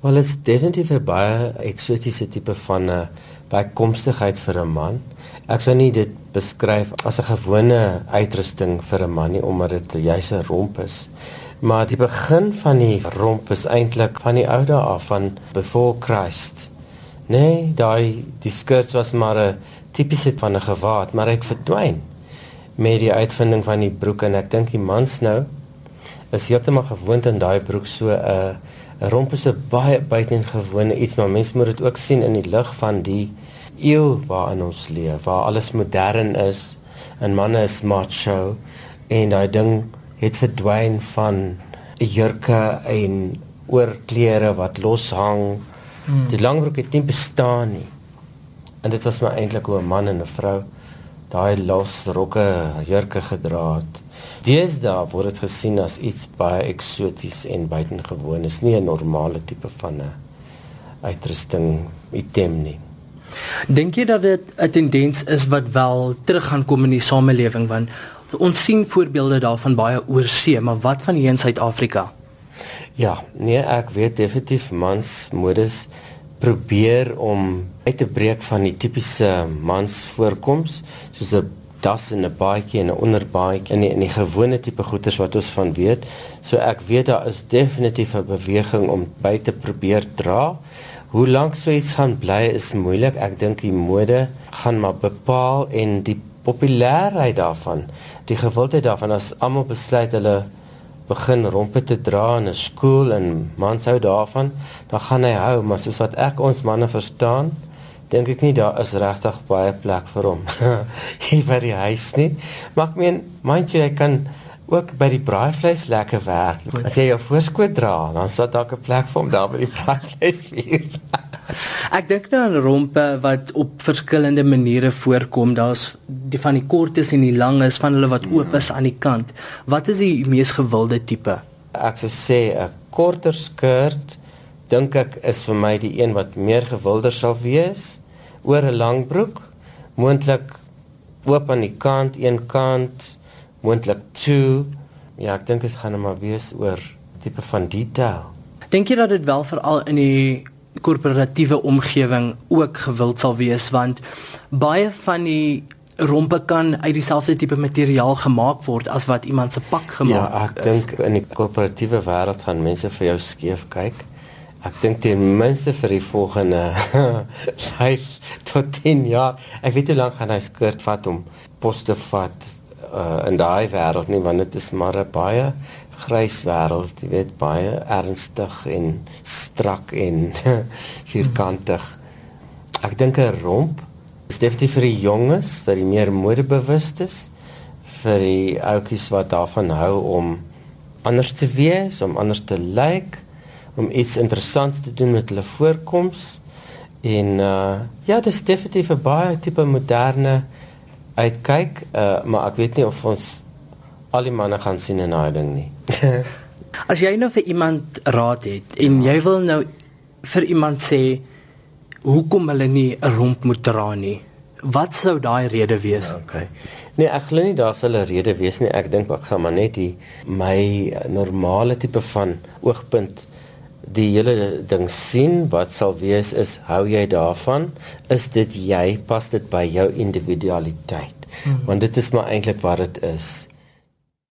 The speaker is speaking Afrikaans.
Wel is definitief 'n baie eksotiese tipe van 'n bykomstigheid vir 'n man. Ek sou nie dit beskryf as 'n gewone uitrusting vir 'n man nie omdat dit juis 'n romp is. Maar die begin van die romp is eintlik van die ou dae af van before Christ. Nee, daai die skirts was maar 'n tipiese van 'n gewaad, maar hy het verdwyn met die uitvinding van die broek en ek dink die mans nou is heeltemal gewoond aan daai broek so 'n uh, 'n romp is 'n baie buitengewone iets, maar mense moet dit ook sien in die lig van die eeu waarin ons leef, waar alles modern is en manne is macho en daai ding het verdwyn van jurke en oorklere wat los hang. Hmm. Die langbroek het nie bestaan nie. En dit was maar eintlik hoe 'n man en 'n vrou daai los rokke jurke gedra het. Deesdae word dit gesien as iets baie eksoties en buitengewoon. Is nie 'n normale tipe van 'n uitrusting item nie. Dink jy dat dit 'n tendens is wat wel terug gaan kom in die samelewing want ons sien voorbeelde daarvan baie oorsee, maar wat van hier in Suid-Afrika? Ja, nee, ek weet definitief mans modes probeer om uit te breek van die tipiese mans voorkoms soos 'n das en 'n baadjie en 'n onderbaadjie in die, in die gewone tipe goeders wat ons van weet. So ek weet daar is definitief 'n beweging om by te probeer dra. Hoe lank so iets gaan bly is moeilik. Ek dink die mode gaan maar bepaal en die populariteit daarvan, die gewildheid daarvan as almal besluit hulle begin rompe te dra in 'n skool en mans hou daarvan, dan gaan hy hou, maar soos wat ek ons manne verstaan, dink ek nie daar is regtig baie plek vir hom hier by die huis nie. Maar ek meen, mind jy, hy kan ook by die braaivleis lekker werk. As jy jou voorskoot dra, dan sit daar 'n plek vir hom daar by die braaivleisvuur. ek dink nou aan rompe wat op verskillende maniere voorkom. Daar's die van die kortes en die langes, van hulle wat oop is aan die kant. Wat is die mees gewilde tipe? Ek sou sê 'n korter skirt dink ek is vir my die een wat meer gewilder sal wees oor 'n lang broek, moontlik oop aan die kant, een kant, moontlik toe. Ja, ek dink dit gaan net maar wees oor tipe van detail. Dink jy dat dit wel veral in die korporatiewe omgewing ook gewild sal wees want baie van die rompe kan uit dieselfde tipe materiaal gemaak word as wat iemand se pak gemaak ja, ek dink in die korporatiewe wêreld gaan mense vir jou skeef kyk. Ek dink ten minste vir die volgende 5 tot 10 jaar. Ek weet hoe lank gaan hy skirt vat om pos te vat uh, in daai wêreld nie want dit is maar 'n baie grys wêreld, jy weet baie ernstig en strak en vierkantig. Ek dink 'n romp is definitief vir die jonges, vir die meer modebewustes, vir die ouetjies wat daarvan hou om anders te wees, om anders te lyk. Like, om iets interessants te doen met hulle voorkoms en uh ja, dis definitief 'n baie tipe moderne uitkyk, uh maar ek weet nie of ons al die manne gaan sien in daai ding nie. As jy nou vir iemand raad het en jy wil nou vir iemand sê hoekom hulle nie 'n romp moet dra nie. Wat sou daai rede wees? Ja, okay. Nee, ek glo nie daar sal 'n rede wees nie. Ek dink ek gaan maar net die my normale tipe van oogpunt die hele ding sien wat sal wees is hou jy daarvan? Is dit jy pas dit by jou individualiteit. Hmm. want dit is maar eintlik wat dit is